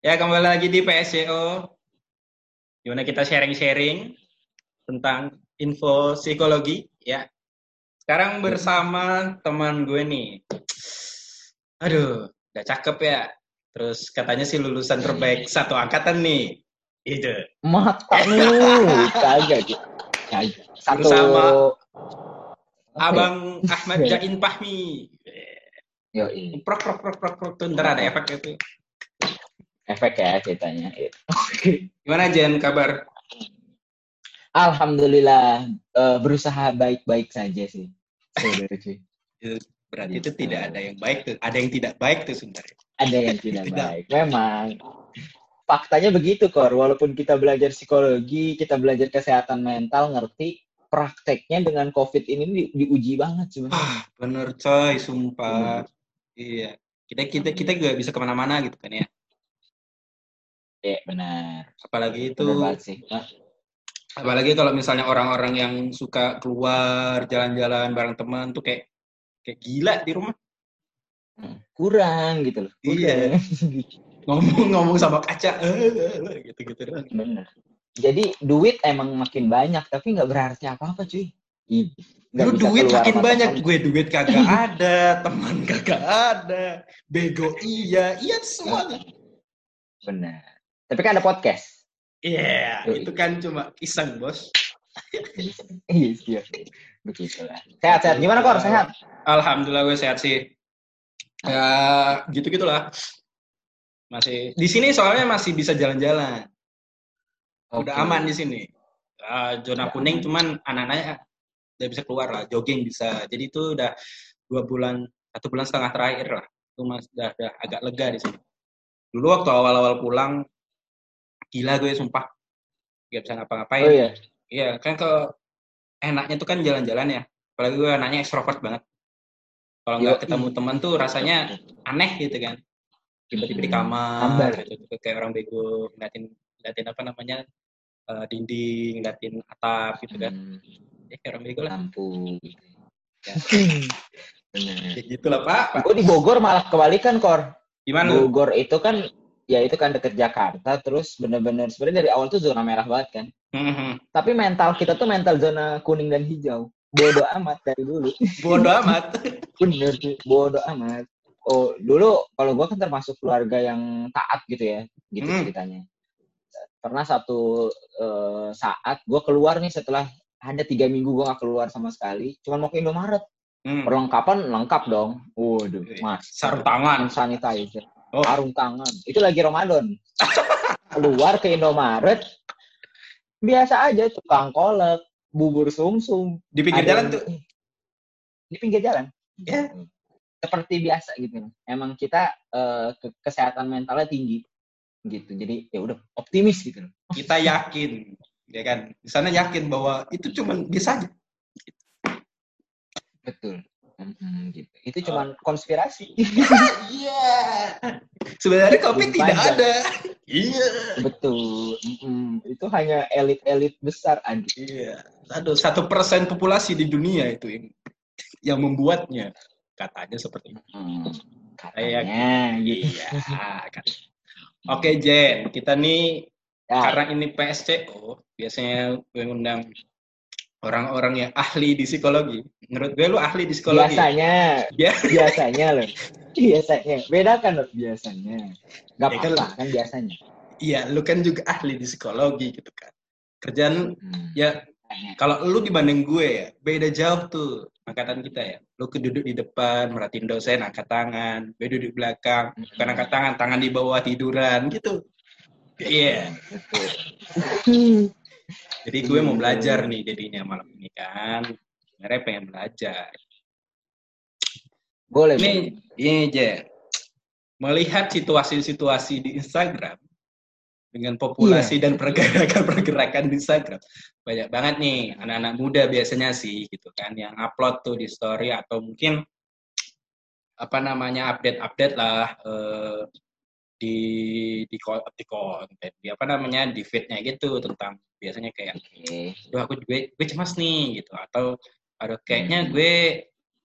Ya, kembali lagi di PSCO. Gimana kita sharing-sharing tentang info psikologi, ya. Sekarang bersama teman gue nih. Aduh, udah cakep ya. Terus katanya sih lulusan terbaik satu angkatan nih. Itu. Mata lu, kagak. Satu Apa ya? Abang Ahmad Jain Pahmi. Yo, Prok, prok, prok, prok, prok. Tuh, ntar ada efek itu. Efek ya ceritanya. Iya. Gimana Jen kabar? Alhamdulillah eh, berusaha baik-baik saja sih. Berarti itu tidak ada yang baik tuh. Ada yang tidak baik tuh sebenarnya. Ada yang tidak Tidak. baik. Memang faktanya begitu kor. Walaupun kita belajar psikologi, kita belajar kesehatan mental, ngerti prakteknya dengan COVID ini di- diuji banget sebenarnya. Ah, bener coy, sumpah. Iya. Kita kita kita juga bisa ke mana-mana gitu kan ya. Iya benar. Apalagi itu, Benar banget sih. Nah, apalagi kalau misalnya orang-orang yang suka keluar jalan-jalan bareng teman tuh kayak kayak gila di rumah. kurang gitu loh. Iya. Kurang. Ngomong-ngomong sama kaca, eh, gitu-gitu doang. Bener. Jadi duit emang makin banyak, tapi nggak berarti apa-apa cuy. Nggak Lu duit makin banyak, gue duit kagak ada, teman kagak ada, bego iya, iya semuanya. Benar. Tapi kan ada podcast. Iya, Yoi. itu kan cuma iseng, Bos. Iya, iya. Begitulah. Sehat, sehat. Gimana kor? Sehat? Alhamdulillah gue sehat sih. Ya gitu-gitulah. Masih di sini soalnya masih bisa jalan-jalan. Udah Oke. aman di sini. Ah, zona Udah kuning aman. cuman anak-anaknya udah bisa keluar lah, jogging bisa. Jadi itu udah dua bulan, satu bulan setengah terakhir lah. Itu mas udah, udah agak lega di sini. Dulu waktu awal-awal pulang, gila gue sumpah. Gak bisa ngapa-ngapain. Oh iya. Iya, kan ke enaknya tuh kan jalan-jalan ya. Apalagi gue anaknya ekstrovert banget. Kalau nggak ketemu teman tuh rasanya aneh gitu kan. Tiba-tiba di Hmm, kamar, hambar. gitu, kayak orang bego, ngeliatin, ngeliatin apa namanya, eh, dinding, ngeliatin atap gitu kan. Hmm, Ya, kayak orang bego lah. lampu. Ya. Ya gitulah Pak. Pak. Gue di Bogor malah kebalikan kor. Gimana? Bogor itu kan ya itu kan deket Jakarta terus bener-bener sebenarnya dari awal tuh zona merah banget kan. Mhm. Tapi mental kita tuh mental zona kuning dan hijau. Bodoh amat dari dulu. Bodoh amat. Bener bodoh amat. Oh, dulu kalau gua kan termasuk keluarga yang taat gitu ya, gitu Hmm. ceritanya. Pernah satu eh, saat gua keluar nih setelah ada tiga minggu gua gak keluar sama sekali, cuman mau ke Indomaret. Hmm. Perlengkapan lengkap dong. Waduh, mas. Sarung tangan. Sanitizer, Oh. sarung tangan. Itu lagi Ramadan. Keluar ke Indomaret, biasa aja tukang kolek, bubur sumsum. Di pinggir ada jalan tuh. Di pinggir jalan. Ya. Seperti biasa gitu. Emang kita ke- kesehatan mentalnya tinggi gitu. Jadi ya udah optimis gitu. Kita yakin, ya kan? Di sana yakin bahwa itu cuman biasa aja. Betul. Gitu. Itu cuman konspirasi. Iya. Sebenarnya kopi tidak panjang. ada. Iya. Betul. Mm-mm. Itu hanya elit-elit besar aduh. Iya. Aduh, satu persen populasi di dunia itu yang, yang membuatnya. Katanya seperti itu. Hmm, Kayak katanya gitu. Iya. kan. Oke, Jen. Kita nih Ya, karena ini PSCO, biasanya gue ngundang orang-orang yang ahli di psikologi. Menurut gue lu ahli di psikologi. biasanya, Ya. biasanya loh. Biasanya. Bedakan loh biasanya. Gak Ya kan- apa-apa kan biasanya. Iya, lu kan juga ahli di psikologi gitu kan. Kerjaan Hmm. ya kalau lu dibanding gue ya, beda jauh tuh angkatan kita ya. Lu keduduk di depan, merhatiin dosen, angkat tangan. Gue duduk di belakang, bukan angkat tangan, tangan di bawah tiduran gitu. Iya. Betul. Jadi gue mau belajar nih jadinya malam ini kan. Sebenarnya pengen belajar. Boleh. Ini, ini Jen. Melihat situasi-situasi di Instagram dengan populasi Iya. dan pergerakan-pergerakan di Instagram, banyak banget nih anak-anak muda biasanya sih gitu kan yang upload tuh di story atau mungkin apa namanya update-update lah eh, di di di konten di apa namanya di feednya gitu tentang biasanya kayak. Duh, aku gue gue cemas nih gitu atau ada kayaknya Hmm. gue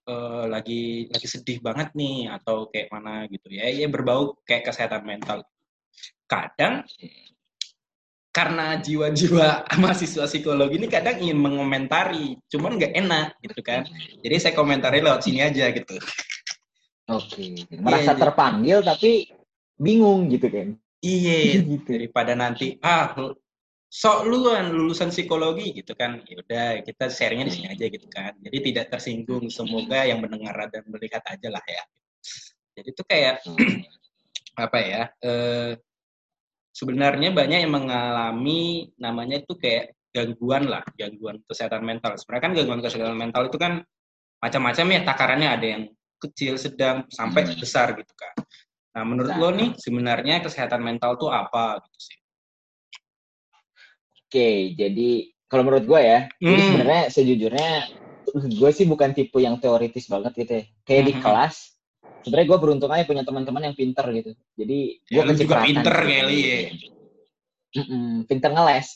eh, lagi lagi sedih banget nih atau kayak mana gitu ya ya berbau kayak kesehatan mental kadang karena jiwa-jiwa mahasiswa psikologi ini kadang ingin mengomentari, cuman nggak enak gitu kan. Jadi saya komentari lewat sini aja gitu. Oke, merasa yeah, terpanggil tapi bingung gitu kan. Iya, gitu. daripada nanti ah sok lu kan lulusan psikologi gitu kan. Ya udah kita sharingnya di sini aja gitu kan. Jadi tidak tersinggung. Semoga yang mendengar dan melihat aja lah ya. Jadi itu kayak apa ya? Eh, sebenarnya banyak yang mengalami namanya itu kayak gangguan lah, gangguan kesehatan mental. Sebenarnya kan gangguan kesehatan mental itu kan macam-macam ya takarannya ada yang kecil, sedang, sampai hmm. besar gitu kan. Nah, menurut nah. lo nih sebenarnya kesehatan mental itu apa gitu sih? Oke, jadi kalau menurut gue ya, hmm. sebenarnya sejujurnya gue sih bukan tipe yang teoritis banget gitu ya. Kayak hmm. di kelas, sebenarnya gue beruntung aja punya teman-teman yang pinter gitu. Jadi gue ya, juga pinter gitu. kali ya. Mm -mm, pinter ngeles.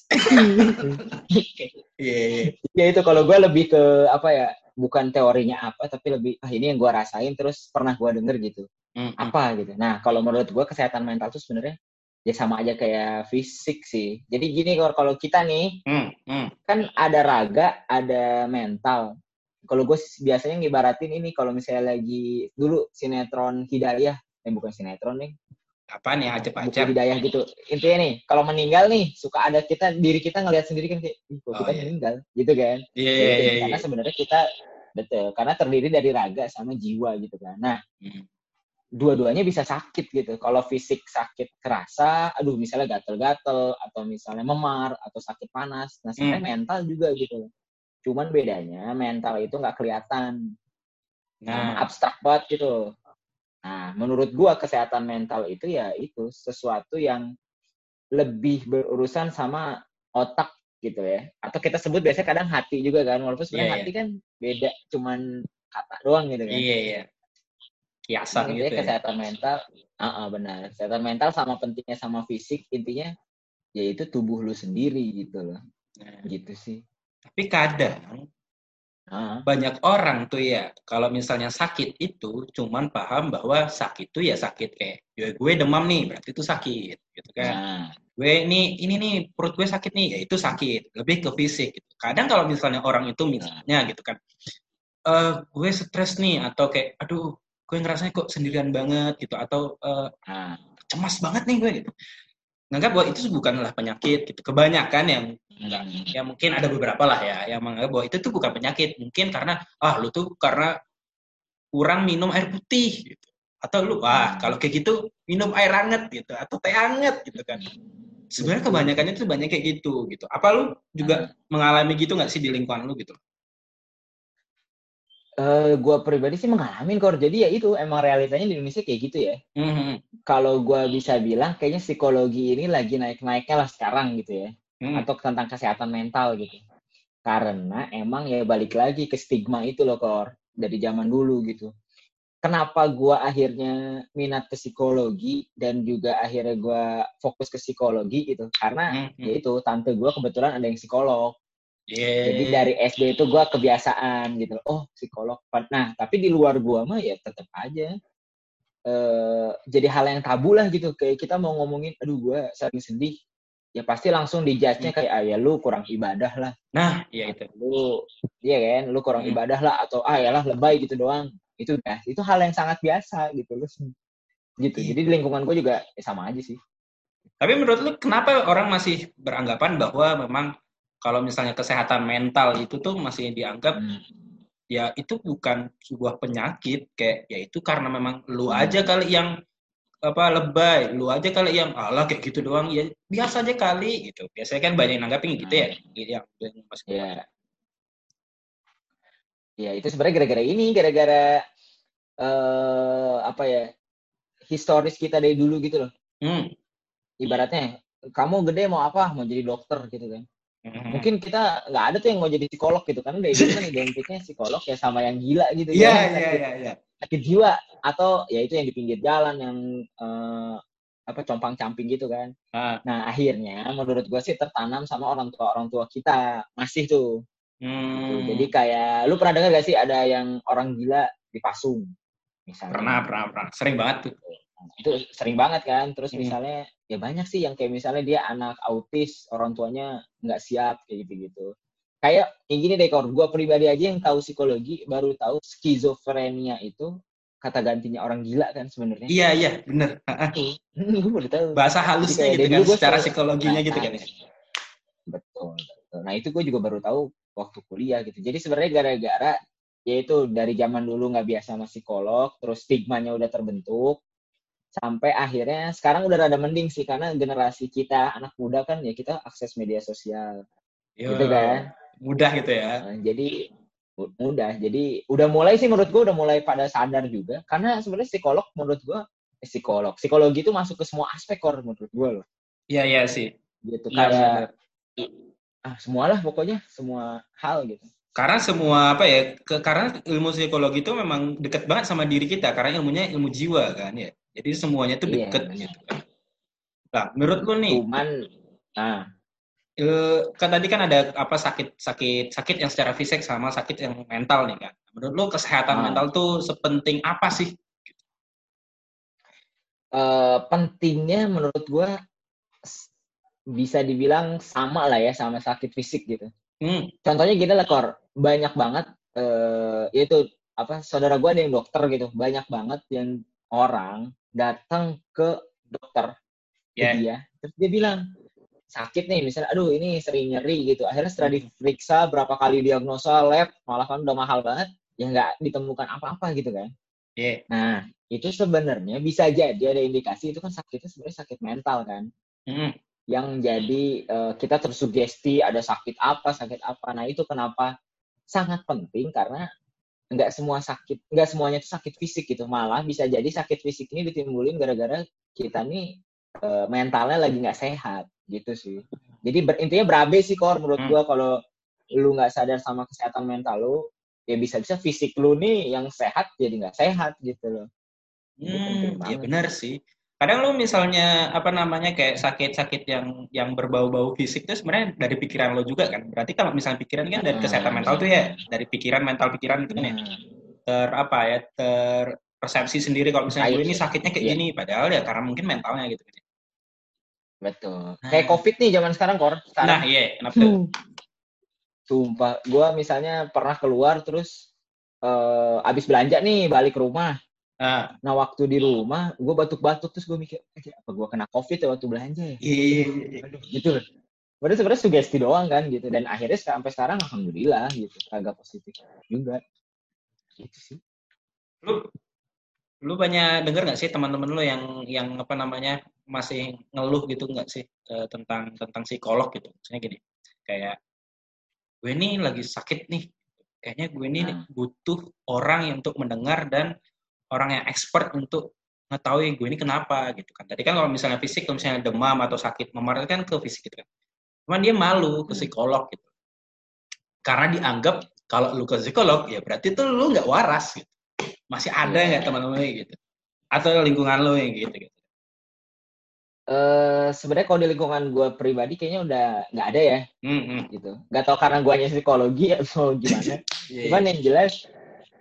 Iya. yeah, yeah. Ya itu kalau gue lebih ke apa ya, bukan teorinya apa, tapi lebih ah ini yang gue rasain terus pernah gue denger gitu. Mm -hmm. Apa gitu. Nah kalau menurut gue kesehatan mental tuh sebenarnya ya sama aja kayak fisik sih. Jadi gini kalau kita nih, mm, mm. kan ada raga, ada mental kalau gue biasanya ngibaratin ini kalau misalnya lagi dulu sinetron Hidayah, eh bukan sinetron nih. Apa nih aja pacar Hidayah gitu. Intinya nih, kalau meninggal nih suka ada kita diri kita ngelihat sendiri kan kayak, kok oh, kita iya. meninggal gitu kan. Iya, iya, iya. Karena iya. sebenarnya kita betul, karena terdiri dari raga sama jiwa gitu kan. Nah, hmm dua-duanya bisa sakit gitu. Kalau fisik sakit kerasa, aduh misalnya gatel-gatel atau misalnya memar atau sakit panas. Nah sebenarnya hmm. mental juga gitu. Cuman bedanya mental itu nggak kelihatan. Nah, abstrak banget gitu. Nah, menurut gua kesehatan mental itu ya itu sesuatu yang lebih berurusan sama otak gitu ya. Atau kita sebut biasanya kadang hati juga kan. Walaupun sebenarnya yeah, hati yeah. kan beda, cuman kata doang gitu kan. Iya, yeah, iya. Yeah. Kiasan gitu ya. kesehatan mental, uh, uh, benar. Kesehatan mental sama pentingnya sama fisik intinya yaitu tubuh lu sendiri gitu loh. Nah. Gitu sih. Tapi kadang uh. banyak orang tuh ya, kalau misalnya sakit itu cuman paham bahwa sakit itu ya sakit kayak ya gue demam nih, berarti itu sakit gitu kan. Uh. Gue ini ini nih perut gue sakit nih, ya itu sakit, lebih ke fisik gitu. Kadang kalau misalnya orang itu misalnya gitu kan. Uh, gue stres nih atau kayak aduh gue ngerasanya kok sendirian banget gitu atau uh, cemas banget nih gue gitu nganggap bahwa itu bukanlah penyakit gitu. Kebanyakan yang enggak, ya mungkin ada beberapa lah ya yang menganggap bahwa itu tuh bukan penyakit. Mungkin karena ah lu tuh karena kurang minum air putih gitu. Atau lu wah kalau kayak gitu minum air hangat gitu atau teh hangat gitu kan. Sebenarnya kebanyakannya tuh banyak kayak gitu gitu. Apa lu juga mengalami gitu nggak sih di lingkungan lu gitu? Uh, gua pribadi sih mengalami kok. Jadi ya itu emang realitanya di Indonesia kayak gitu ya. Mm-hmm. Kalau gua bisa bilang kayaknya psikologi ini lagi naik-naiknya lah sekarang gitu ya. Mm. Atau tentang kesehatan mental gitu. Karena emang ya balik lagi ke stigma itu loh kor dari zaman dulu gitu. Kenapa gua akhirnya minat ke psikologi dan juga akhirnya gua fokus ke psikologi gitu? Karena mm-hmm. ya itu tante gua kebetulan ada yang psikolog. Yeah. Jadi dari SD itu gue kebiasaan gitu. Oh psikolog. Nah tapi di luar gue mah ya tetap aja. Uh, jadi hal yang tabu lah gitu. Kayak kita mau ngomongin, aduh gue sering sedih. Ya pasti langsung dijudge-nya kayak, ah ya lu kurang ibadah lah. Nah, iya itu. Lu, iya kan, lu kurang hmm. ibadah lah. Atau ah ya lah lebay gitu doang. Itu ya, itu hal yang sangat biasa gitu. Lu, gitu. Iya. Jadi di lingkungan gue juga ya sama aja sih. Tapi menurut lu kenapa orang masih beranggapan bahwa memang kalau misalnya kesehatan mental itu tuh masih dianggap hmm. ya itu bukan sebuah penyakit kayak ya itu karena memang lu hmm. aja kali yang apa lebay, lu aja kali yang Allah kayak gitu doang ya biasa aja kali gitu. Biasanya kan banyak yang nanggapin gitu ya, hmm. yang masih ya. Ya itu sebenarnya gara-gara ini, gara-gara uh, apa ya historis kita dari dulu gitu loh. Hmm. Ibaratnya kamu gede mau apa? Mau jadi dokter gitu kan. Hmm. Mungkin kita nggak ada tuh yang mau jadi psikolog gitu kan udah itu kan identiknya psikolog ya sama yang gila gitu Iya iya iya iya. Sakit jiwa atau ya itu yang di pinggir jalan yang uh, apa compang camping gitu kan. Ah. Nah akhirnya menurut gue sih tertanam sama orang tua orang tua kita masih tuh. Hmm. Gitu. Jadi kayak lu pernah dengar gak sih ada yang orang gila dipasung misalnya? Pernah pernah pernah sering banget tuh. Itu sering banget kan. Terus hmm. misalnya ya banyak sih yang kayak misalnya dia anak autis orang tuanya nggak siap kayak gitu gitu kayak yang gini deh gue pribadi aja yang tahu psikologi baru tahu skizofrenia itu kata gantinya orang gila kan sebenarnya. Iya iya bener. Gue baru tahu. Bahasa halusnya gitu kan secara psikologinya gitu kan ya. betul, betul. Nah itu gue juga baru tahu waktu kuliah gitu. Jadi sebenarnya gara-gara yaitu dari zaman dulu nggak biasa sama psikolog terus stigmanya udah terbentuk sampai akhirnya sekarang udah rada mending sih karena generasi kita anak muda kan ya kita akses media sosial. Yo, gitu kan? mudah gitu ya. Jadi mudah. Jadi udah mulai sih menurut gue udah mulai pada sadar juga. Karena sebenarnya psikolog menurut gue eh, psikolog psikologi itu masuk ke semua aspek kor menurut gue loh. Iya iya sih. Gitu ya, kayak ah semualah pokoknya semua hal gitu. Karena semua apa ya ke, karena ilmu psikologi itu memang dekat banget sama diri kita karena ilmunya ilmu jiwa kan ya jadi semuanya itu iya, deket iya, gitu kan nah menurut lu nih cuman nah kan tadi kan ada apa sakit sakit sakit yang secara fisik sama sakit yang mental nih kan. Menurut lo kesehatan hmm. mental tuh sepenting apa sih? Uh, pentingnya menurut gue bisa dibilang sama lah ya sama sakit fisik gitu. Hmm. Contohnya gini lah kor, banyak banget uh, itu apa saudara gue ada yang dokter gitu, banyak banget yang orang datang ke dokter yeah. dia, terus dia bilang sakit nih misalnya aduh ini sering nyeri gitu akhirnya setelah diperiksa berapa kali diagnosa lab malah kan udah mahal banget ya nggak ditemukan apa-apa gitu kan yeah. nah itu sebenarnya bisa jadi ada indikasi itu kan sakitnya sebenarnya sakit mental kan mm. yang jadi uh, kita tersugesti ada sakit apa sakit apa nah itu kenapa sangat penting karena nggak semua sakit nggak semuanya itu sakit fisik gitu. Malah bisa jadi sakit fisik ini ditimbulin gara-gara kita nih uh, mentalnya lagi nggak sehat gitu sih. Jadi ber, intinya berabe sih kor menurut hmm. gua kalau lu nggak sadar sama kesehatan mental lu ya bisa-bisa fisik lu nih yang sehat jadi nggak sehat gitu loh. Hmm, ya benar sih kadang lu misalnya apa namanya kayak sakit-sakit yang yang berbau-bau fisik itu sebenarnya dari pikiran lo juga kan berarti kalau misalnya pikiran kan dari kesehatan mental tuh ya dari pikiran mental pikiran itu kan ya hmm. ter apa ya ter persepsi sendiri kalau misalnya gue ini sakitnya kayak yeah. gini padahal ya karena mungkin mentalnya gitu kan ya. Betul. Nah. Kayak COVID nih zaman sekarang, Kor. Sekarang. Nah, iya. Kenapa hmm. Sumpah, gue misalnya pernah keluar terus uh, abis belanja nih, balik ke rumah. Nah, nah waktu di rumah, gue batuk-batuk terus gue mikir, apa gue kena COVID ya waktu belanja ya? Iya, iya, iya. iya. Aduh, gitu loh. Padahal sebenarnya sugesti doang kan gitu. Dan akhirnya sampai sekarang alhamdulillah gitu, agak positif juga. Gitu sih. Lu lu banyak denger nggak sih teman-teman lu yang yang apa namanya masih ngeluh gitu nggak sih uh, tentang tentang psikolog gitu misalnya gini kayak gue ini lagi sakit nih kayaknya gue ini hmm. butuh orang yang untuk mendengar dan orang yang expert untuk mengetahui gue ini kenapa gitu kan. Tadi kan kalau misalnya fisik kalau misalnya demam atau sakit memar kan ke fisik gitu kan. Cuman dia malu ke hmm. psikolog gitu. Karena dianggap kalau lu ke psikolog ya berarti tuh lu nggak waras gitu. Masih ada iya. nggak teman-teman gitu? Atau lingkungan lo yang gitu gitu. Uh, sebenarnya kalau di lingkungan gue pribadi kayaknya udah nggak ada ya. Mm-hmm. gitu. Nggak tau karena gue hanya psikologi atau gimana. Yeah, cuman yeah. yang jelas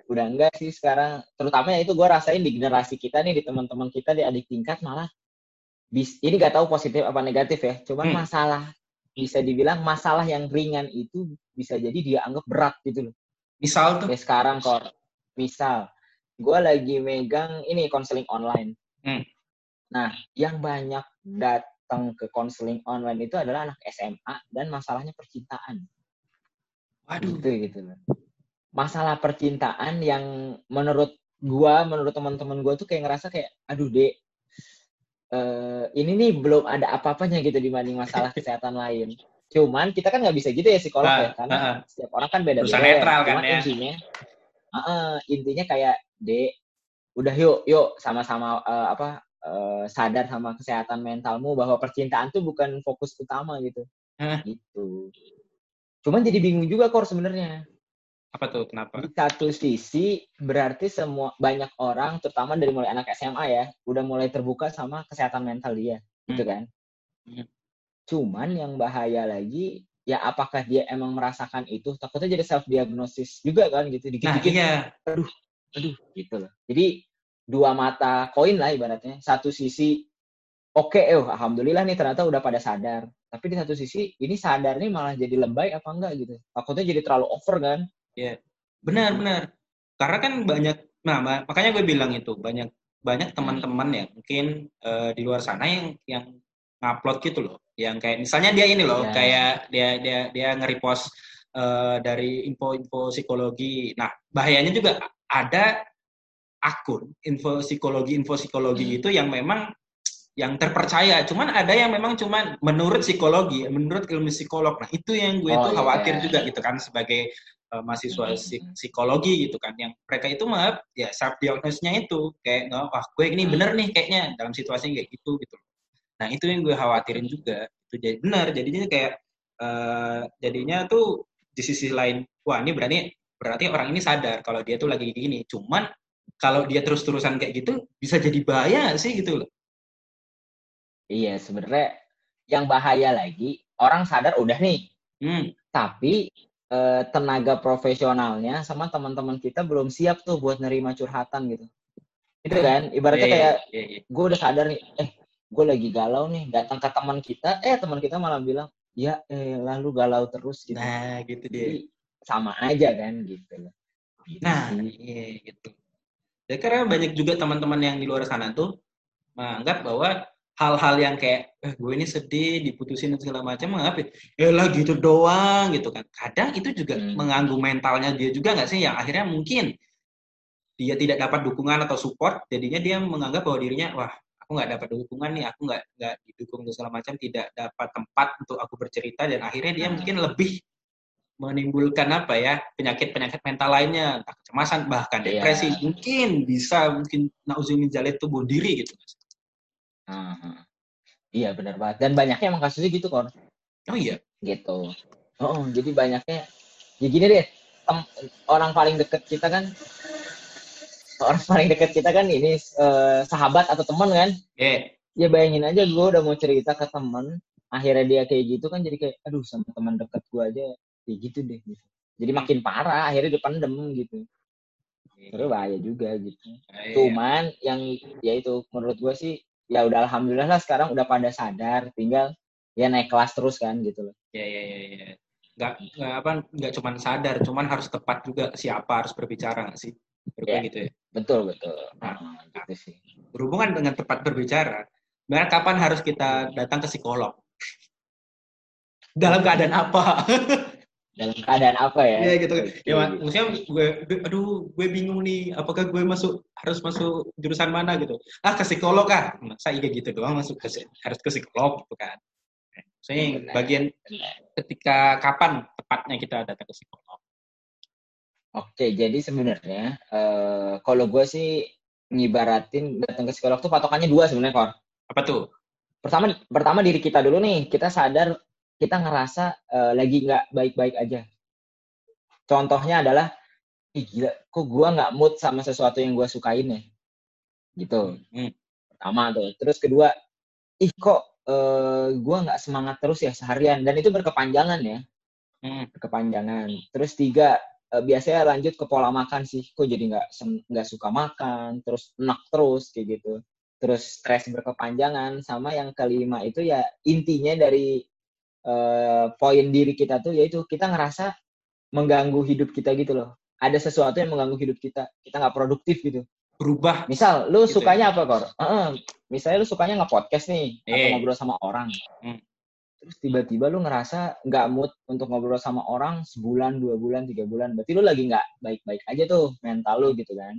udah enggak sih sekarang terutama itu gue rasain di generasi kita nih di teman-teman kita di adik tingkat malah bis ini nggak tahu positif apa negatif ya cuman mm. masalah bisa dibilang masalah yang ringan itu bisa jadi dia anggap berat gitu loh misal tuh kayak sekarang kok misal gue lagi megang ini konseling online. Hmm. Nah, yang banyak datang ke konseling online itu adalah anak SMA dan masalahnya percintaan. Waduh. Gitu gitu loh. Masalah percintaan yang menurut gue, menurut teman-teman gue tuh kayak ngerasa kayak, aduh dek, uh, ini nih belum ada apa-apanya gitu dibanding masalah kesehatan lain. Cuman kita kan nggak bisa gitu ya psikolog uh, ya, karena uh, setiap orang kan beda-beda. netral ya. kan ya. Intinya, uh, intinya kayak dek udah yuk yuk sama-sama uh, apa uh, sadar sama kesehatan mentalmu bahwa percintaan tuh bukan fokus utama gitu Hah? gitu cuman jadi bingung juga kor sebenarnya apa tuh kenapa di satu sisi berarti semua banyak orang terutama dari mulai anak SMA ya udah mulai terbuka sama kesehatan mental dia gitu hmm. gitu kan hmm. cuman yang bahaya lagi ya apakah dia emang merasakan itu takutnya jadi self diagnosis juga kan gitu dikit-dikit nah, iya. aduh aduh gitu loh jadi dua mata koin lah ibaratnya. Satu sisi oke, okay, eh, alhamdulillah nih ternyata udah pada sadar. Tapi di satu sisi ini sadar nih malah jadi lebay apa enggak gitu. Takutnya jadi terlalu over kan? Yeah. benar benar. Karena kan banyak, nah makanya gue bilang itu banyak banyak teman-teman ya mungkin uh, di luar sana yang yang ngupload gitu loh, yang kayak misalnya dia ini loh, yeah. kayak dia dia dia nge-repost uh, dari info-info psikologi. Nah bahayanya juga ada akun info psikologi info psikologi hmm. itu yang memang yang terpercaya. Cuman ada yang memang cuman menurut psikologi, menurut ilmu psikolog. Nah, itu yang gue oh, tuh iya. khawatir juga gitu kan sebagai uh, mahasiswa hmm. psikologi gitu kan. Yang mereka itu maaf ya self diagnosnya itu kayak nggak wah gue ini bener nih kayaknya dalam situasi kayak gitu gitu. Nah, itu yang gue khawatirin juga. Itu jadi benar jadinya kayak uh, jadinya tuh di sisi lain wah ini berarti berarti orang ini sadar kalau dia tuh lagi gini. Cuman kalau dia terus-terusan kayak gitu bisa jadi bahaya sih gitu loh Iya, sebenarnya yang bahaya lagi orang sadar udah nih, hmm. tapi eh, tenaga profesionalnya sama teman-teman kita belum siap tuh buat nerima curhatan gitu. Itu kan, ibaratnya yeah, kayak yeah, yeah. gue udah sadar nih, eh gue lagi galau nih, datang ke teman kita, eh teman kita malah bilang, ya eh lalu galau terus gitu. Nah, gitu dia. Jadi, sama aja kan gitu. gitu nah, iya gitu. Ya karena banyak juga teman-teman yang di luar sana tuh menganggap bahwa hal-hal yang kayak eh, gue ini sedih diputusin dan segala macam mengapa ya lah gitu doang gitu kan kadang itu juga hmm. mengganggu mentalnya dia juga nggak sih yang akhirnya mungkin dia tidak dapat dukungan atau support jadinya dia menganggap bahwa dirinya wah aku nggak dapat dukungan nih aku nggak nggak didukung dan segala macam tidak dapat tempat untuk aku bercerita dan akhirnya dia hmm. mungkin lebih menimbulkan apa ya penyakit penyakit mental lainnya entah kecemasan bahkan iya. depresi yeah. mungkin bisa mungkin nauzumin jalit tubuh diri gitu Hmm. Iya benar banget. Dan banyaknya emang kasusnya gitu kok. Oh iya. Gitu. Oh, jadi banyaknya. Ya gini deh. Tem orang paling deket kita kan orang paling deket kita kan ini uh, sahabat atau teman kan. Yeah. Ya bayangin aja gue udah mau cerita ke temen, akhirnya dia kayak gitu kan jadi kayak, aduh sama teman deket gue aja kayak gitu deh. Gitu. Jadi makin parah, akhirnya dipendem gitu. Terus bahaya juga gitu. Ah, Cuman yang ya itu menurut gue sih ya udah alhamdulillah lah sekarang udah pada sadar tinggal ya naik kelas terus kan gitu loh. Ya ya ya, ya. nggak nggak apa nggak cuman sadar cuman harus tepat juga siapa harus berbicara nggak sih? Ya, gitu ya? betul betul. Nah, nah. gitu sih. Berhubungan dengan tepat berbicara Benar kapan harus kita datang ke psikolog? Dalam keadaan apa dalam keadaan apa ya? Iya gitu. Ya, maksudnya gue, gue, aduh, gue bingung nih, apakah gue masuk harus masuk jurusan mana gitu? Ah ke psikolog ah, masa iya gitu doang masuk ke harus ke psikolog gitu kan? Maksudnya benar, bagian benar. ketika kapan tepatnya kita datang ke psikolog? Oke, jadi sebenarnya uh, kalau gue sih ngibaratin datang ke psikolog tuh patokannya dua sebenarnya kor. Apa tuh? Pertama, pertama diri kita dulu nih, kita sadar kita ngerasa uh, lagi nggak baik-baik aja. Contohnya adalah, ih gila, kok gue nggak mood sama sesuatu yang gue sukain ya, gitu. Hmm. Pertama tuh. Terus kedua, ih kok uh, eh, gue nggak semangat terus ya seharian dan itu berkepanjangan ya, hmm. berkepanjangan. Terus tiga, uh, biasanya lanjut ke pola makan sih, kok jadi nggak nggak suka makan, terus enak terus kayak gitu. Terus stres berkepanjangan sama yang kelima itu ya intinya dari uh, poin diri kita tuh yaitu kita ngerasa mengganggu hidup kita gitu loh. Ada sesuatu yang mengganggu hidup kita. Kita nggak produktif gitu. Berubah. Misal, lu gitu sukanya ya? apa, Kor? Uh -uh. Misalnya lu sukanya nge-podcast nih, e. atau eh. ngobrol sama orang. Hmm. Terus tiba-tiba lu ngerasa nggak mood untuk ngobrol sama orang sebulan, dua bulan, tiga bulan. Berarti lu lagi nggak baik-baik aja tuh mental lu gitu kan.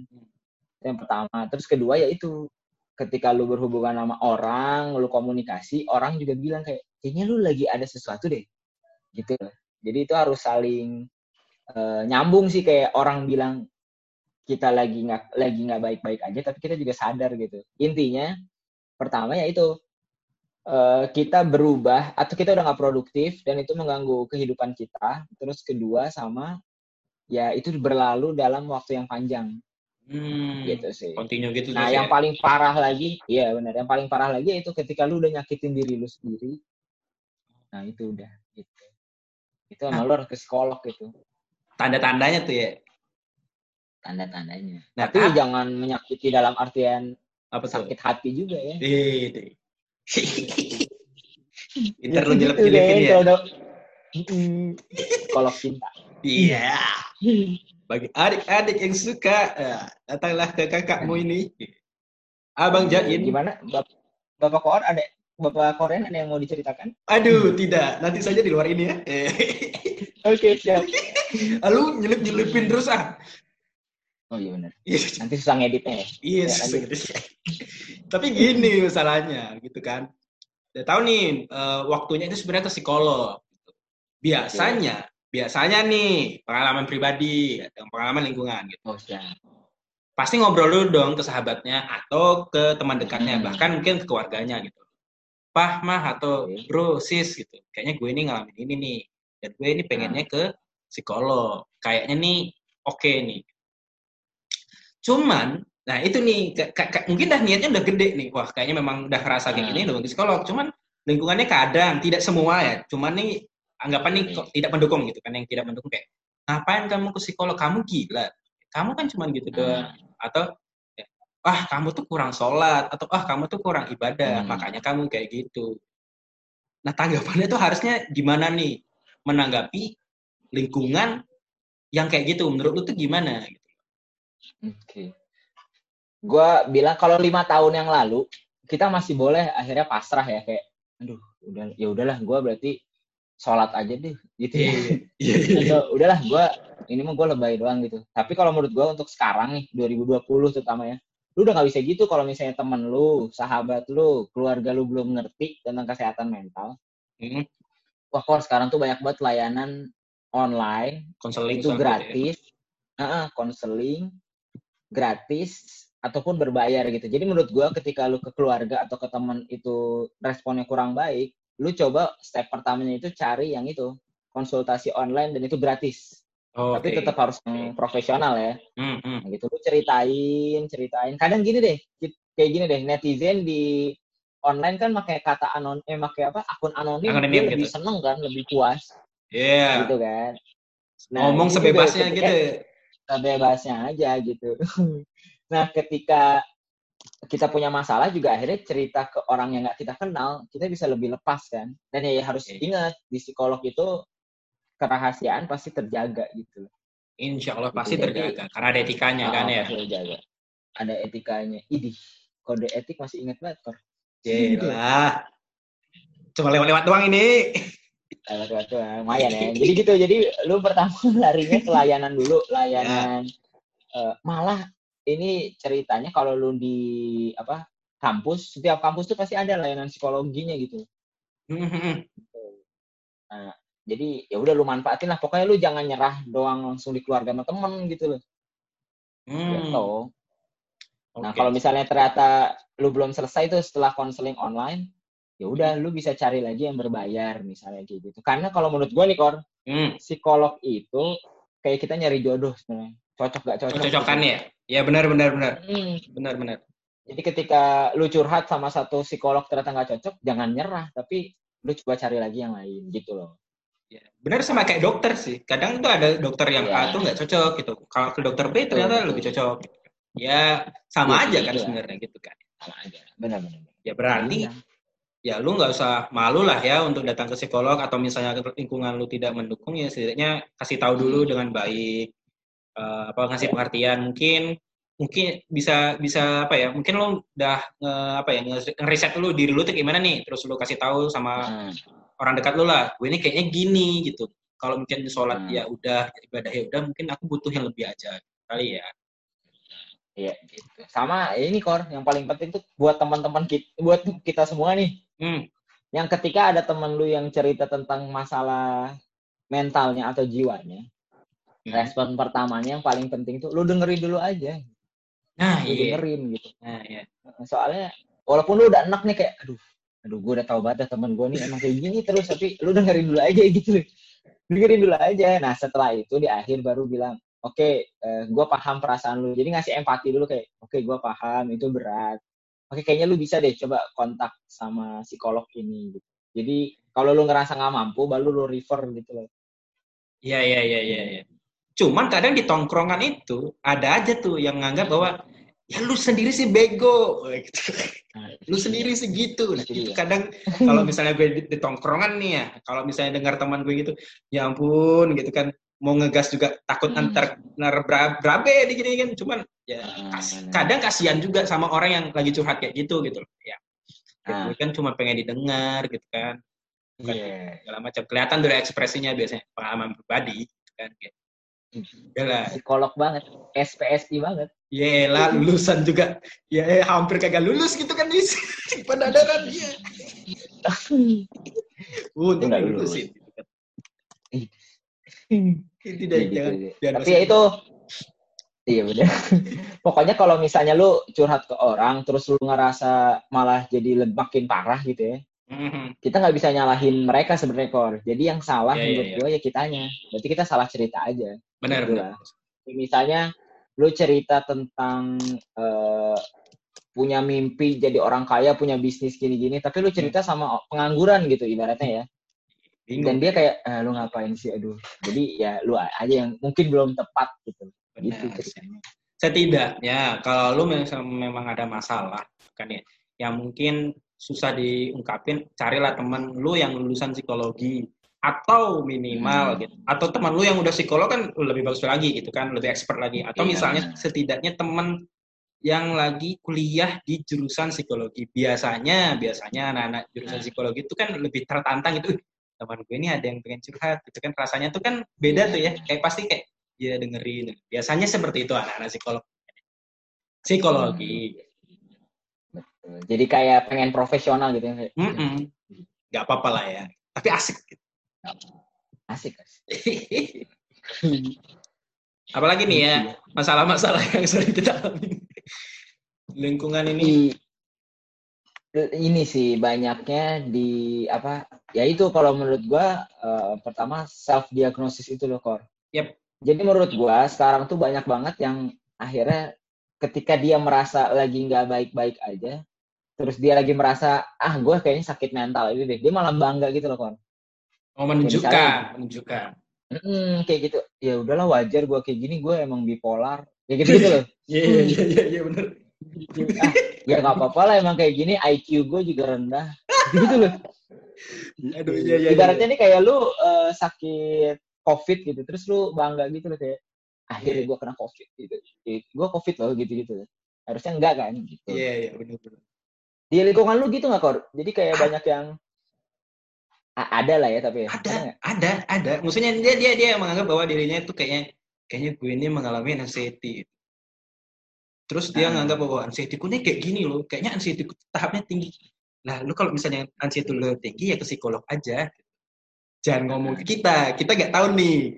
Yang pertama. Terus kedua ya itu, ketika lu berhubungan sama orang, lu komunikasi, orang juga bilang kayak, kayaknya lu lagi ada sesuatu deh gitu jadi itu harus saling uh, nyambung sih kayak orang bilang kita lagi nggak lagi nggak baik-baik aja tapi kita juga sadar gitu intinya pertama ya itu uh, kita berubah atau kita udah nggak produktif dan itu mengganggu kehidupan kita terus kedua sama ya itu berlalu dalam waktu yang panjang Hmm, gitu sih. Continue gitu. Nah, yang ya? paling parah lagi, iya benar. Yang paling parah lagi itu ketika lu udah nyakitin diri lu sendiri, Nah itu udah gitu. Itu emang nah. lo harus ke psikolog gitu. Tanda-tandanya tuh ya? tanda-tandanya. Nah, Tapi ah, jangan menyakiti dalam artian apa sakit hati juga ya. Ntar lu jelek-jelekin ya. Kalau cinta. Iya. Bagi adik-adik yang suka, ya, datanglah ke kakakmu ini. Abang Jain. Gimana? Bapak, Bapak Koor ada Bapak Korean ada yang mau diceritakan? Aduh, tidak. Nanti saja di luar ini ya. Oke, okay, siap. Lalu nyelip-nyelipin terus ah. Oh iya benar. Iya. Nanti susah ngeditnya ya. Iya, ya, susah Tapi gini masalahnya gitu kan. Udah tahu nih uh, waktunya itu sebenarnya ke psikolog. Gitu. Biasanya, okay. biasanya nih pengalaman pribadi atau pengalaman lingkungan gitu. Oh, siap. Pasti ngobrol dulu dong ke sahabatnya atau ke teman dekatnya, hmm. bahkan mungkin ke keluarganya gitu. Pah, mah atau okay. bro, sis gitu. Kayaknya gue ini ngalamin ini nih. Dan gue ini pengennya hmm. ke psikolog. Kayaknya nih oke okay nih Cuman, nah itu nih, mungkin dah niatnya udah gede nih. Wah, kayaknya memang udah rasa kayak gini, hmm. udah psikolog. Cuman lingkungannya kadang, tidak semua ya. Cuman nih, anggapan nih kok tidak mendukung gitu kan. Yang tidak mendukung kayak, ngapain kamu ke psikolog? Kamu gila. Kamu kan cuma gitu doang. Hmm. Atau, ah kamu tuh kurang sholat. Atau, ah kamu tuh kurang ibadah. Hmm. Makanya kamu kayak gitu. Nah, tanggapannya tuh harusnya gimana nih? Menanggapi lingkungan yang kayak gitu. Menurut lu tuh gimana? Oke. Okay. Gue bilang kalau lima tahun yang lalu kita masih boleh akhirnya pasrah ya kayak, aduh, udah ya udahlah gue berarti sholat aja deh gitu ya. Udahlah gue ini mah gue lebay doang gitu. Tapi kalau menurut gue untuk sekarang nih 2020 terutama ya, lu udah gak bisa gitu kalau misalnya temen lu, sahabat lu, keluarga lu belum ngerti tentang kesehatan mental. Hmm. Wah kok sekarang tuh banyak banget layanan online, konseling itu ya? gratis, konseling, ya? gratis ataupun berbayar gitu. Jadi menurut gue ketika lu ke keluarga atau ke teman itu responnya kurang baik, lu coba step pertamanya itu cari yang itu konsultasi online dan itu gratis. Oh, Tapi tetap harus yang profesional ya. Hmm, hmm. Nah, gitu lu ceritain, ceritain. Kadang gini deh, kayak gini deh, netizen di online kan pakai kata anon eh pakai apa? akun anonim, anonim dia gitu. lebih seneng kan, lebih puas. Iya. Yeah. Gitu kan. Nah, ngomong sebebasnya gitu bebasnya aja gitu. nah, ketika kita punya masalah juga akhirnya cerita ke orang yang nggak kita kenal, kita bisa lebih lepas kan. Dan ya, ya harus ingat di psikolog itu kerahasiaan pasti terjaga gitu. Insya Allah pasti gitu. terjaga karena ada etikanya oh, kan ya. Terjaga. Ada etikanya. Idih, kode etik masih ingat banget kok. Jelah. Cuma lewat-lewat doang ini lewat waktu lumayan ya jadi gitu jadi lu pertama larinya ke layanan dulu layanan uh, malah ini ceritanya kalau lu di apa kampus setiap kampus tuh pasti ada layanan psikologinya gitu nah jadi ya udah lu manfaatin lah. Pokoknya lu jangan nyerah doang langsung di keluarga sama temen gitu loh. Hmm. gitu. Nah kalau misalnya ternyata lu belum selesai tuh setelah konseling online ya udah lu bisa cari lagi yang berbayar misalnya kayak gitu. Karena kalau menurut gue nih kor hmm. psikolog itu kayak kita nyari jodoh sebenarnya. Cocok gak cocok? Cocokan ya? Ya benar benar benar. Hmm. benar benar. Jadi ketika lu curhat sama satu psikolog ternyata nggak cocok jangan nyerah. Tapi lu coba cari lagi yang lain gitu loh benar sama kayak dokter sih. Kadang tuh ada dokter yang ya. A tuh nggak cocok gitu. Kalau ke dokter B ternyata lebih cocok. Ya sama ya, aja kan sebenarnya gitu kan. Sama aja. Benar benar ya berarti ya ya lu nggak usah malu lah ya untuk datang ke psikolog atau misalnya lingkungan lu tidak mendukung ya setidaknya kasih tahu dulu hmm. dengan baik. Uh, apa ngasih pengertian. Mungkin mungkin bisa bisa apa ya mungkin lu udah nge, apa ya ngeriset dulu diri lu tuh gimana nih? Terus lu kasih tahu sama hmm. Orang dekat lu lah gue ini kayaknya gini gitu kalau mungkin sholat hmm. ya udah ibadah ya udah mungkin aku butuh yang lebih aja kali ya Iya, gitu. Sama ini Kor, yang paling penting tuh buat teman-teman kita, buat kita semua nih. Hmm. Yang ketika ada teman lu yang cerita tentang masalah mentalnya atau jiwanya, hmm. respon pertamanya yang paling penting tuh lu dengerin dulu aja. Nah, lu iya. dengerin gitu. Nah, iya. Soalnya walaupun lu udah enak nih kayak aduh, aduh gue udah tahu banget teman gue nih emang kayak gini terus tapi lu dengerin dulu aja gitu. Dengerin dulu aja. Nah, setelah itu di akhir baru bilang, oke, okay, uh, gue paham perasaan lu. Jadi ngasih empati dulu kayak, oke, okay, gue paham itu berat oke kayaknya lu bisa deh coba kontak sama psikolog ini gitu. Jadi kalau lu ngerasa nggak mampu, baru lu refer gitu loh. Iya iya iya iya. Ya. Cuman kadang di tongkrongan itu ada aja tuh yang nganggap bahwa ya lu sendiri sih bego gitu. lu sendiri sih gitu nah, itu kadang kalau misalnya gue di, di tongkrongan nih ya kalau misalnya dengar teman gue gitu ya ampun gitu kan mau ngegas juga takut hmm. antar nar berabe di gini kan cuman ya kas, kadang kasihan juga sama orang yang lagi curhat kayak gitu gitu loh ya nah. gue kan cuma pengen didengar gitu kan yeah. segala macam kelihatan dari ekspresinya biasanya pengalaman pribadi gitu kan gitu. Yalah. Psikolog banget, SPSI banget. Yelah, lulusan juga. Ya eh, hampir kagak lulus gitu kan, ada kan dia. Untung nggak lulus. Kan. Tidak, iya, jangan. Gitu, Tapi ya itu, Iya benar. Pokoknya kalau misalnya lu curhat ke orang, terus lu ngerasa malah jadi makin parah gitu ya. Mm-hmm. Kita nggak bisa nyalahin mereka sebenarnya kor. Jadi yang salah yeah, menurut yeah, gue ya kitanya. Berarti kita salah cerita aja. Benar. Gitu benar. Misalnya lu cerita tentang uh, punya mimpi jadi orang kaya, punya bisnis gini-gini, tapi lu cerita sama pengangguran gitu ibaratnya ya. Bingung. Dan dia kayak, eh, lu ngapain sih, aduh. Jadi ya lu aja yang mungkin belum tepat gitu. Benar. Gitu Setidaknya kalau lu memang ada masalah, kan ya, yang mungkin susah diungkapin, carilah teman lu yang lulusan psikologi atau minimal hmm. gitu. Atau teman lu yang udah psikolog kan lebih bagus lagi gitu kan lebih expert lagi. Atau yeah. misalnya setidaknya teman yang lagi kuliah di jurusan psikologi. Biasanya biasanya anak-anak jurusan psikologi itu kan lebih tertantang itu teman gue ini ada yang pengen curhat gitu kan. Rasanya tuh kan beda tuh ya. Kayak pasti kayak ya dengerin. Biasanya seperti itu anak-anak psikolog. Psikologi. Jadi kayak pengen profesional gitu ya mm -mm. Gak apa-apa lah ya. Tapi asik. gitu Asik. Apalagi nih ya masalah-masalah yang sering kita alami lingkungan ini. Ini sih banyaknya di apa? Ya itu kalau menurut gua uh, pertama self diagnosis itu loh kor. Yep. Jadi menurut gua sekarang tuh banyak banget yang akhirnya ketika dia merasa lagi nggak baik-baik aja, terus dia lagi merasa ah gue kayaknya sakit mental itu deh, dia malah bangga gitu loh kor Oh menunjukkan, ya, menunjukkan. Hmm, kayak gitu. Ya udahlah wajar gue kayak gini, gue emang bipolar. Kayak gitu gitu loh. Iya iya iya iya ya, benar. ah, ya nggak apa-apa lah emang kayak gini IQ gue juga rendah. gitu loh. Aduh iya iya. Ibaratnya iya. nih kayak lu uh, sakit COVID gitu, terus lu bangga gitu loh kayak akhirnya gue kena COVID gitu. Gue COVID loh gitu-gitu. Harusnya enggak kan gitu. Iya iya benar benar. Di lingkungan lu gitu nggak kor? Jadi kayak banyak yang ada lah ya tapi ya. ada ada ada. Maksudnya dia dia dia menganggap bahwa dirinya itu kayaknya kayaknya gue ini mengalami anxiety terus dia nah. menganggap bahwa anxiety ku ini kayak gini loh. Kayaknya anxiety ku tahapnya tinggi. Lah lu kalau misalnya anxiety lu tinggi ya ke psikolog aja. Jangan ngomong ke kita. Kita nggak tahu nih.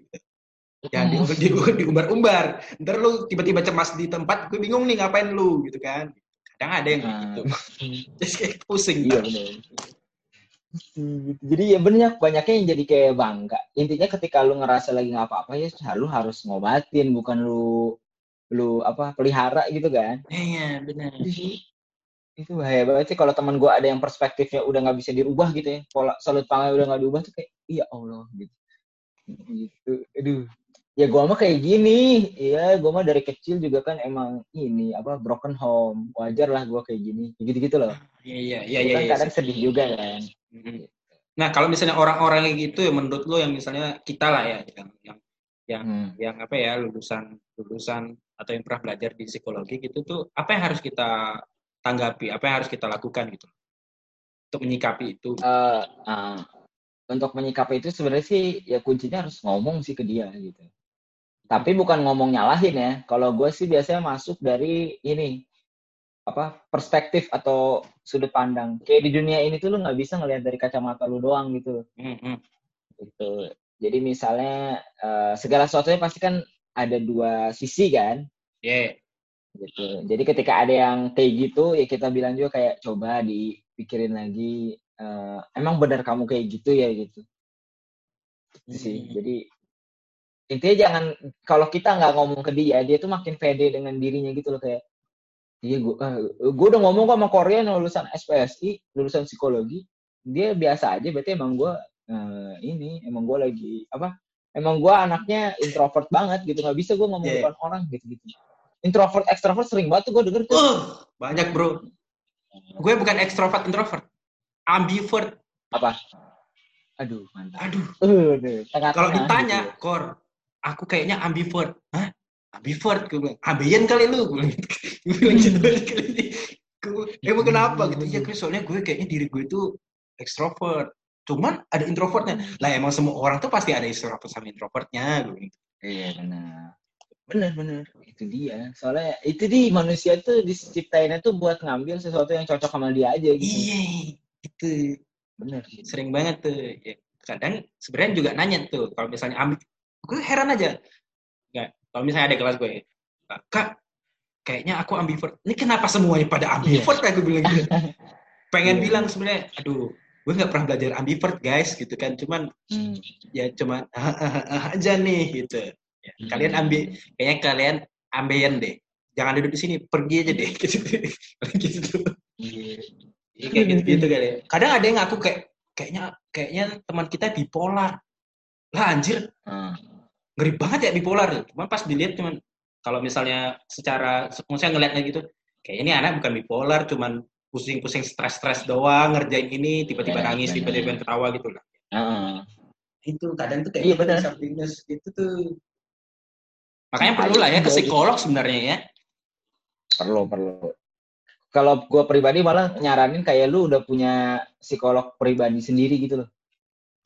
Jangan di, di, diumbar-umbar. Ntar lu tiba-tiba cemas di tempat gue bingung nih ngapain lu gitu kan. Kadang ada yang gitu. Jadi kayak pusing. Iya gitu. Jadi ya banyak banyaknya yang jadi kayak bangga. Intinya ketika lu ngerasa lagi nggak apa-apa ya lu harus ngobatin, bukan lu lu apa pelihara gitu kan? Iya benar. Itu bahaya banget sih kalau teman gue ada yang perspektifnya udah nggak bisa dirubah gitu ya, pola salut pandang udah nggak diubah tuh kayak iya Allah gitu. Gitu. Aduh. Ya gue mah kayak gini, iya gue mah dari kecil juga kan emang ini apa broken home, wajar lah gue kayak gini, gitu-gitu loh. Iya iya iya. Kan iya, kadang sedih juga kan. Nah, kalau misalnya orang-orang yang gitu ya menurut lo yang misalnya kita lah ya yang yang yang, hmm. yang apa ya lulusan lulusan atau yang pernah belajar di psikologi gitu tuh apa yang harus kita tanggapi, apa yang harus kita lakukan gitu untuk menyikapi itu? Uh, uh, untuk menyikapi itu sebenarnya sih ya kuncinya harus ngomong sih ke dia gitu. Tapi bukan ngomong nyalahin ya. Kalau gue sih biasanya masuk dari ini apa perspektif atau sudut pandang. Kayak di dunia ini tuh lu nggak bisa ngelihat dari kacamata lu doang gitu. Mm-hmm. gitu. Jadi misalnya uh, segala sesuatunya pasti kan ada dua sisi kan? Yeah. gitu. Jadi ketika ada yang kayak gitu ya kita bilang juga kayak coba dipikirin lagi uh, emang benar kamu kayak gitu ya? Gitu. Mm-hmm. sih. Jadi intinya jangan kalau kita nggak ngomong ke dia dia tuh makin pede dengan dirinya gitu loh kayak Iya, gue, uh, gue udah ngomong kok sama Korea yang lulusan SPSI, lulusan psikologi, dia biasa aja. Berarti emang gue uh, ini, emang gue lagi apa? emang gue anaknya introvert banget gitu. Nggak bisa gue ngomong yeah. depan orang gitu gitu introvert ekstrovert sering banget tuh gue denger tuh. Uh, banyak bro. Gue bukan ekstrovert introvert. Ambivert. Apa? Aduh mantap. Aduh. Uh, kalau ditanya gitu. Kor aku kayaknya ambivert. Hah ambivert gue bilang ambian kali lu. Gue bilang gitu emang kenapa? Gitu. Ya gue soalnya gue kayaknya diri gue itu ekstrovert cuman ada introvertnya. Lah emang semua orang tuh pasti ada ekstrovert sama introvertnya gue gitu. Iya benar. Benar benar. Itu dia. Soalnya itu di manusia tuh diciptainnya tuh buat ngambil sesuatu yang cocok sama dia aja gitu. Iya itu benar. Gitu. sering banget tuh ya, kadang sebenarnya juga nanya tuh kalau misalnya ambil gue heran aja kalau misalnya ada kelas gue kak kayaknya aku ambivert ini kenapa semuanya pada ambivert yeah. aku bilang gitu pengen yeah. bilang sebenarnya aduh gue nggak pernah belajar ambivert guys gitu kan cuman hmm. ya cuman aja nih gitu ya, hmm. kalian ambil kayaknya kalian ambeien deh jangan duduk di sini pergi aja deh gitu gitu yeah. kayak gitu gitu kali ya. kadang ada yang aku kayak kayaknya kayaknya teman kita bipolar lah anjir hmm. Ngeri banget ya bipolar cuman pas dilihat cuman kalau misalnya secara maksudnya ngeliatnya gitu kayak ini anak bukan bipolar cuman pusing-pusing stres-stres doang ngerjain ini tiba-tiba ya, nangis tiba-tiba ketawa gitu lah. Uh. itu kadang tuh kayak iya, benar. happiness itu tuh. Makanya perlu lah ya ke psikolog sebenarnya ya. Perlu perlu. Kalau gue pribadi malah nyaranin kayak lu udah punya psikolog pribadi sendiri gitu loh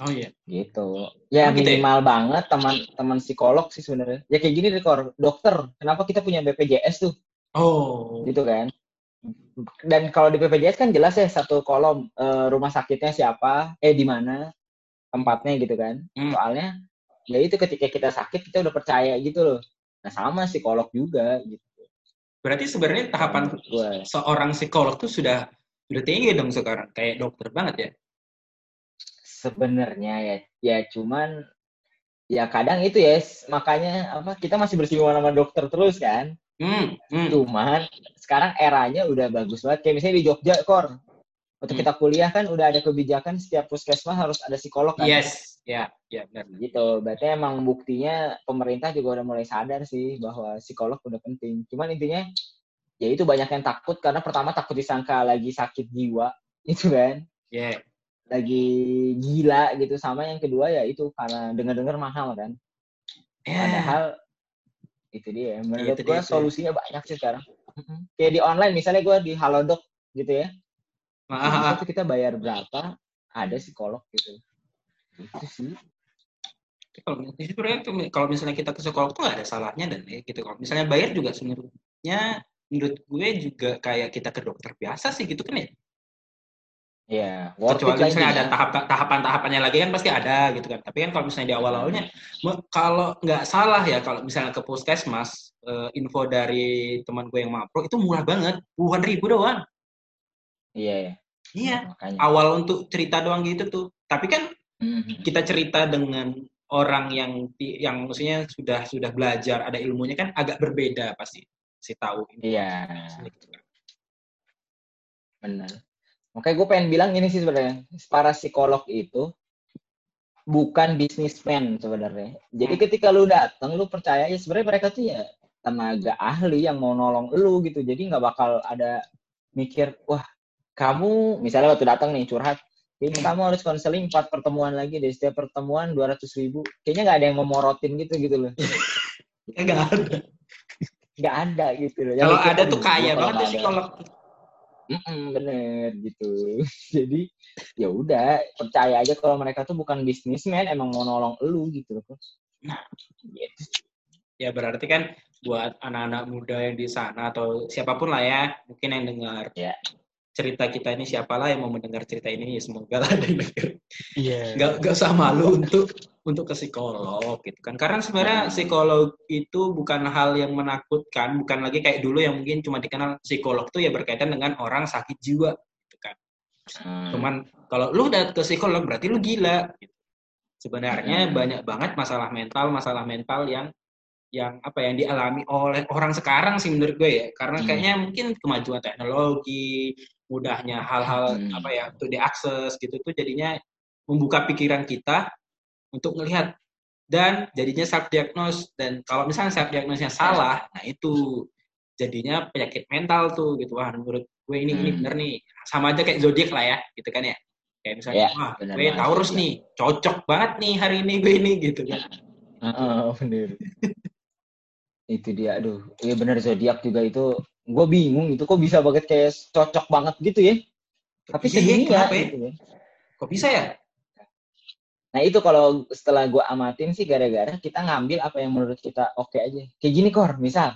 Oh iya. Gitu. Ya oh, gitu ya? minimal ya? banget teman-teman psikolog sih sebenarnya. Ya kayak gini deh, dokter. Kenapa kita punya BPJS tuh? Oh. Gitu kan dan kalau di BPJS kan jelas ya satu kolom uh, rumah sakitnya siapa, eh di mana tempatnya gitu kan. Hmm. Soalnya ya itu ketika kita sakit kita udah percaya gitu loh. Nah sama psikolog juga gitu. Berarti sebenarnya tahapan gue. seorang psikolog tuh sudah sudah tinggi dong sekarang, kayak dokter banget ya? Sebenarnya ya, ya cuman ya kadang itu ya makanya apa kita masih bersinggungan sama dokter terus kan. Hmm, hmm. Cuman sekarang eranya udah bagus banget. Kayak misalnya di Jogja, Kor. Untuk hmm. kita kuliah kan udah ada kebijakan setiap puskesmas harus ada psikolog kan. Yes, ya, ya benar. Gitu. Berarti emang buktinya pemerintah juga udah mulai sadar sih bahwa psikolog udah penting. Cuman intinya ya itu banyak yang takut karena pertama takut disangka lagi sakit jiwa, itu kan. Yeah. Lagi gila gitu. Sama yang kedua ya itu karena dengar-dengar mahal kan. Yeah. Padahal itu dia. Menurut gue solusinya banyak sih sekarang. Kayak di online misalnya gue di halodoc gitu ya. Nah, itu kita bayar berapa ada psikolog gitu. Itu sih. Kalau sebenarnya kalau misalnya kita ke psikolog tuh ada salahnya dan ya gitu. Kalau misalnya bayar juga sebenarnya menurut gue juga kayak kita ke dokter biasa sih gitu kan ya Iya, yeah, kecuali misalnya ada tahap tahapan-tahapannya lagi kan pasti ada gitu kan. Tapi kan kalau misalnya di awal-awalnya, kalau nggak salah ya kalau misalnya ke puskesmas, uh, info dari teman gue yang mapro itu murah banget, puluhan ribu doang. Iya. Yeah, iya. Makanya. Awal untuk cerita doang gitu tuh. Tapi kan mm-hmm. kita cerita dengan orang yang yang maksudnya sudah sudah belajar ada ilmunya kan agak berbeda pasti si tahu. Iya. Yeah. Gitu kan. Benar Makanya gue pengen bilang ini sih sebenarnya para psikolog itu bukan bisnismen sebenarnya. Jadi hmm. ketika lu datang, lu percaya ya sebenarnya mereka tuh ya tenaga ahli yang mau nolong lu gitu. Jadi nggak bakal ada mikir, wah kamu misalnya waktu datang nih curhat, ini kamu harus konseling empat pertemuan lagi deh. Setiap pertemuan dua ratus ribu. Kayaknya nggak ada yang memorotin gitu gitu loh. Nggak ada. Nggak ada gitu loh. Kalau ada tuh kaya banget sih psikolog. Mm-mm, bener gitu. Jadi ya udah percaya aja kalau mereka tuh bukan bisnismen, emang mau nolong elu gitu loh. Nah, gitu. Ya berarti kan buat anak-anak muda yang di sana atau siapa pun lah ya, mungkin yang dengar. Ya cerita kita ini siapalah yang mau mendengar cerita ini ya semoga lah dengar. Iya. Gak, gak usah malu untuk untuk ke psikolog gitu kan. Karena sebenarnya psikolog itu bukan hal yang menakutkan, bukan lagi kayak dulu yang mungkin cuma dikenal psikolog tuh ya berkaitan dengan orang sakit jiwa gitu kan. Hmm. Cuman kalau lu udah ke psikolog berarti lu gila gitu. Sebenarnya hmm. banyak banget masalah mental, masalah mental yang yang apa yang dialami oleh orang sekarang sih menurut gue ya karena hmm. kayaknya mungkin kemajuan teknologi mudahnya hal-hal hmm. apa ya untuk diakses gitu tuh jadinya membuka pikiran kita untuk melihat dan jadinya self diagnose dan kalau misalnya self diagnosnya salah nah itu jadinya penyakit mental tuh gitu. Wah menurut gue ini hmm. ini bener nih. Sama aja kayak zodiak lah ya gitu kan ya. Kayak misalnya ya, wah gue Taurus nih cocok banget nih hari ini gue ini gitu kan. Uh, bener. Itu dia aduh. Iya bener zodiak juga itu. Gue bingung itu kok bisa banget kayak cocok banget gitu ya? Tapi segini ya, ya, gitu ya. Kok bisa ya Nah itu kalau setelah gue amatin sih gara-gara kita ngambil apa yang menurut kita oke okay aja. Kayak gini kor, misal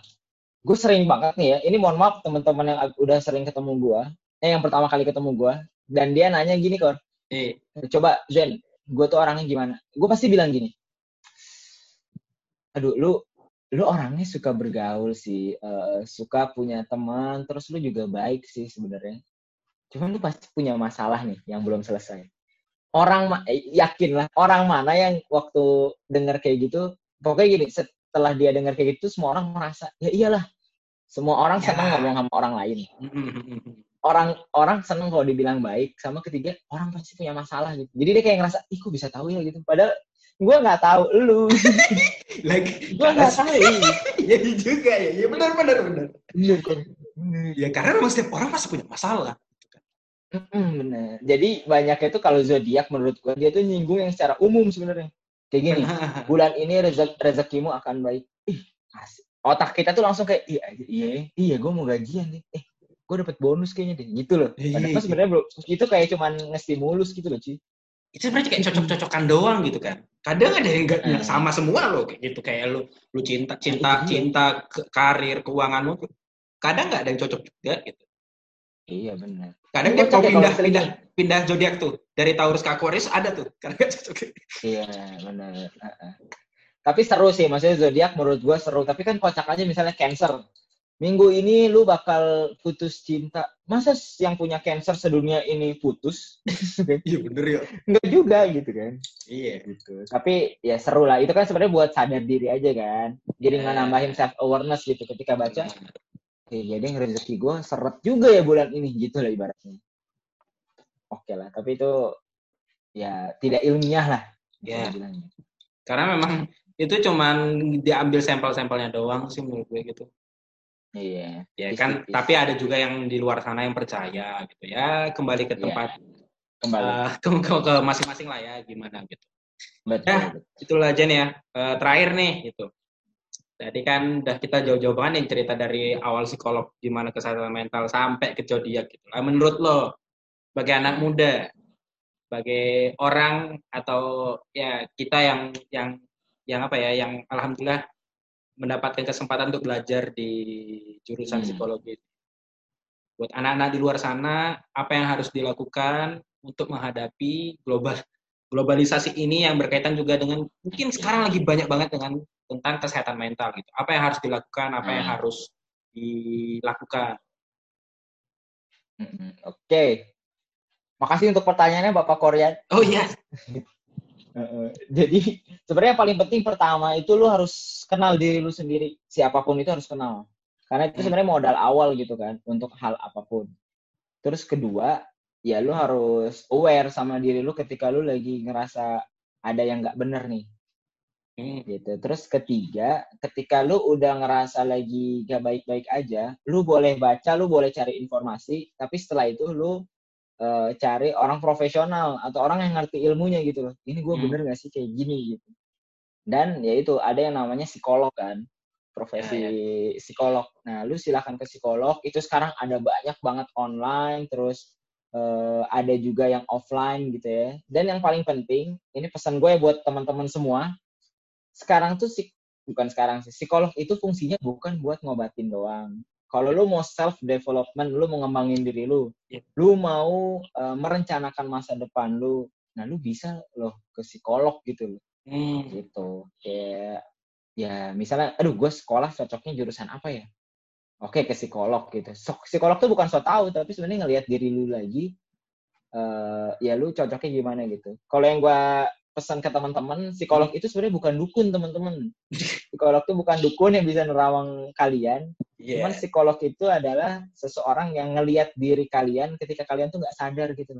gue sering banget nih ya. Ini mohon maaf teman-teman yang udah sering ketemu gue, eh yang pertama kali ketemu gue, dan dia nanya gini kor, eh. coba Zen, gue tuh orangnya gimana? Gue pasti bilang gini, aduh lu lu orangnya suka bergaul sih, uh, suka punya teman, terus lu juga baik sih sebenarnya. Cuman lu pasti punya masalah nih yang belum selesai orang eh, yakin lah orang mana yang waktu dengar kayak gitu pokoknya gini setelah dia dengar kayak gitu semua orang merasa ya iyalah semua orang ya. senang ngomong sama orang lain. Orang orang senang kalau dibilang baik sama ketiga orang pasti punya masalah gitu. Jadi dia kayak ngerasa ih kok bisa tahu ya? gitu. Padahal gue nggak tahu lu. Lagi gue nggak tahu. ya juga ya. Ya benar benar benar. Ya karena memang setiap orang pasti punya masalah Bener. Jadi banyaknya itu kalau zodiak menurut gue dia tuh nyinggung yang secara umum sebenarnya. Kayak gini, bulan ini rezek rezekimu akan baik. Ih, asik. Otak kita tuh langsung kayak iya iya iya gue mau gajian nih. Eh, gue dapet bonus kayaknya deh. Gitu loh. Iya, Padahal iya. sebenarnya bro, itu kayak cuman ngestimulus gitu loh, Ci. Itu sebenarnya kayak cocok-cocokan doang gitu kan. Kadang ada yang enggak hmm. sama semua loh kayak gitu kayak lu lu cinta cinta iya. cinta ke, karir keuanganmu kadang nggak ada yang cocok juga gitu. Iya benar. Kadang dia mau pindah pindah pindah zodiak tuh dari Taurus ke Aquarius ada tuh karena cocok. Iya benar. Uh -uh. Tapi seru sih maksudnya zodiak menurut gua seru. Tapi kan kocak aja misalnya Cancer. Minggu ini lu bakal putus cinta. Masa yang punya Cancer sedunia ini putus? iya bener ya. Enggak juga gitu kan. Iya. Gitu. Tapi ya seru lah. Itu kan sebenarnya buat sadar diri aja kan. Jadi yeah. nambahin self awareness gitu ketika baca Iya, jadi rezeki gue seret juga ya bulan ini gitu lah ibaratnya. Oke lah, tapi itu ya tidak ilmiah lah. Ya. Karena memang itu cuman diambil sampel-sampelnya doang sih menurut gue gitu. Iya. Ya kan, isi. tapi ada juga yang di luar sana yang percaya gitu ya. Kembali ke iya. tempat ya. kembali uh, ke, ke, masing-masing lah ya gimana gitu. Betul. Nah, itulah Jen ya. Uh, terakhir nih gitu. Tadi kan udah kita jauh-jauh banget nih cerita dari awal psikolog gimana kesehatan mental sampai ke zodiak gitu. Nah, menurut lo sebagai anak muda, sebagai orang atau ya kita yang yang yang apa ya yang alhamdulillah mendapatkan kesempatan untuk belajar di jurusan hmm. psikologi. Buat anak-anak di luar sana, apa yang harus dilakukan untuk menghadapi global globalisasi ini yang berkaitan juga dengan mungkin sekarang lagi banyak banget dengan tentang kesehatan mental gitu. Apa yang harus dilakukan, apa yang hmm. harus dilakukan. Hmm, oke. Okay. Makasih untuk pertanyaannya Bapak Korea. Oh iya. Jadi sebenarnya yang paling penting pertama itu lu harus kenal diri lu sendiri. Siapa pun itu harus kenal. Karena itu hmm. sebenarnya modal awal gitu kan untuk hal apa pun. Terus kedua, ya lu harus aware sama diri lu ketika lu lagi ngerasa ada yang nggak bener nih Hmm. gitu. Terus ketiga, ketika lu udah ngerasa lagi gak baik-baik aja, lu boleh baca, lu boleh cari informasi, tapi setelah itu lu uh, cari orang profesional atau orang yang ngerti ilmunya gitu loh. Ini gue hmm. bener gak sih kayak gini gitu. Dan ya itu ada yang namanya psikolog kan, profesi ya, ya. psikolog. Nah, lu silahkan ke psikolog. Itu sekarang ada banyak banget online, terus uh, ada juga yang offline gitu ya. Dan yang paling penting, ini pesan gue buat teman-teman semua, sekarang tuh sih bukan sekarang sih psikolog itu fungsinya bukan buat ngobatin doang kalau lu mau self development lu mau ngembangin diri lu yeah. lu mau uh, merencanakan masa depan lu nah lu bisa loh ke psikolog gitu loh hmm. gitu kayak ya misalnya aduh gue sekolah cocoknya jurusan apa ya oke ke psikolog gitu. So, psikolog tuh bukan so tau tapi sebenarnya ngelihat diri lu lagi uh, ya lu cocoknya gimana gitu. Kalau yang gue pesan ke teman-teman psikolog itu sebenarnya bukan dukun teman-teman. Psikolog itu bukan dukun yang bisa nerawang kalian. Yeah. cuman psikolog itu adalah seseorang yang ngelihat diri kalian ketika kalian tuh nggak sadar gitu.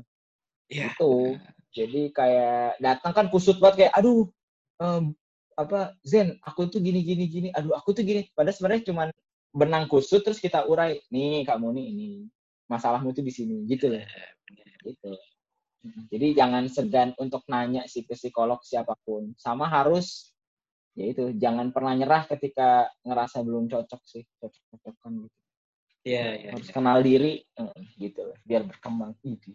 Yeah. itu jadi kayak datang kan kusut banget kayak aduh um, apa Zen aku tuh gini gini gini aduh aku tuh gini. Padahal sebenarnya cuman benang kusut terus kita urai nih kamu nih ini masalahmu tuh di sini gitu loh gitu jadi jangan segan untuk nanya si psikolog siapa pun sama harus ya itu jangan pernah nyerah ketika ngerasa belum cocok sih cocok cocokkan gitu Iya, iya. Harus ya. kenal diri gitu biar berkembang. Itu.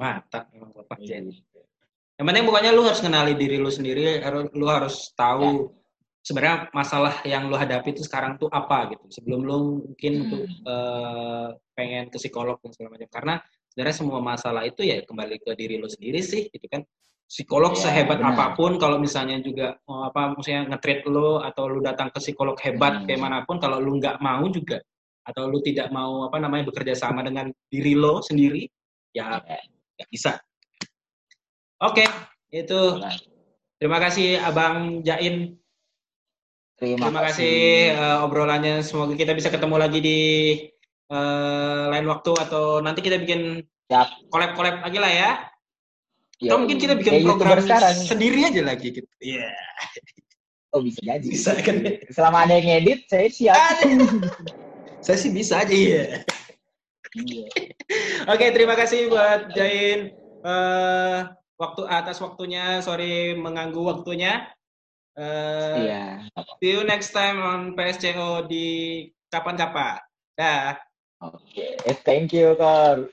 Mata memang Bapak ya. Yang penting pokoknya lu harus kenali diri lu sendiri, lu harus tahu ya. Sebenarnya masalah yang lu hadapi itu sekarang tuh apa gitu. Sebelum lu mungkin hmm. untuk uh, pengen ke psikolog dan segala macam. Karena sebenarnya semua masalah itu ya kembali ke diri lu sendiri sih gitu kan. Psikolog ya, sehebat benar. apa pun kalau misalnya juga oh, apa maksudnya ngetrit lu atau lu datang ke psikolog hebat hmm. kayak mana pun kalau lu nggak mau juga atau lu tidak mau apa namanya bekerja sama dengan diri lo sendiri ya nggak bisa oke itu terima kasih abang Jain terima, terima kasih, kasih uh, obrolannya semoga kita bisa ketemu lagi di uh, lain waktu atau nanti kita bikin kolab-kolab lagi lah ya Yo, atau mungkin kita bikin program sekarang. sendiri aja lagi gitu iya yeah. oh bisa jadi bisa kan selama ada yang edit saya siap Saya sih bisa aja ya. Iya. Oke, terima kasih buat Jain uh, waktu atas waktunya. Sorry mengganggu waktunya. Uh, iya. See you next time on PSCO di kapan-kapan. Dah. Oke, okay. thank you, Kor.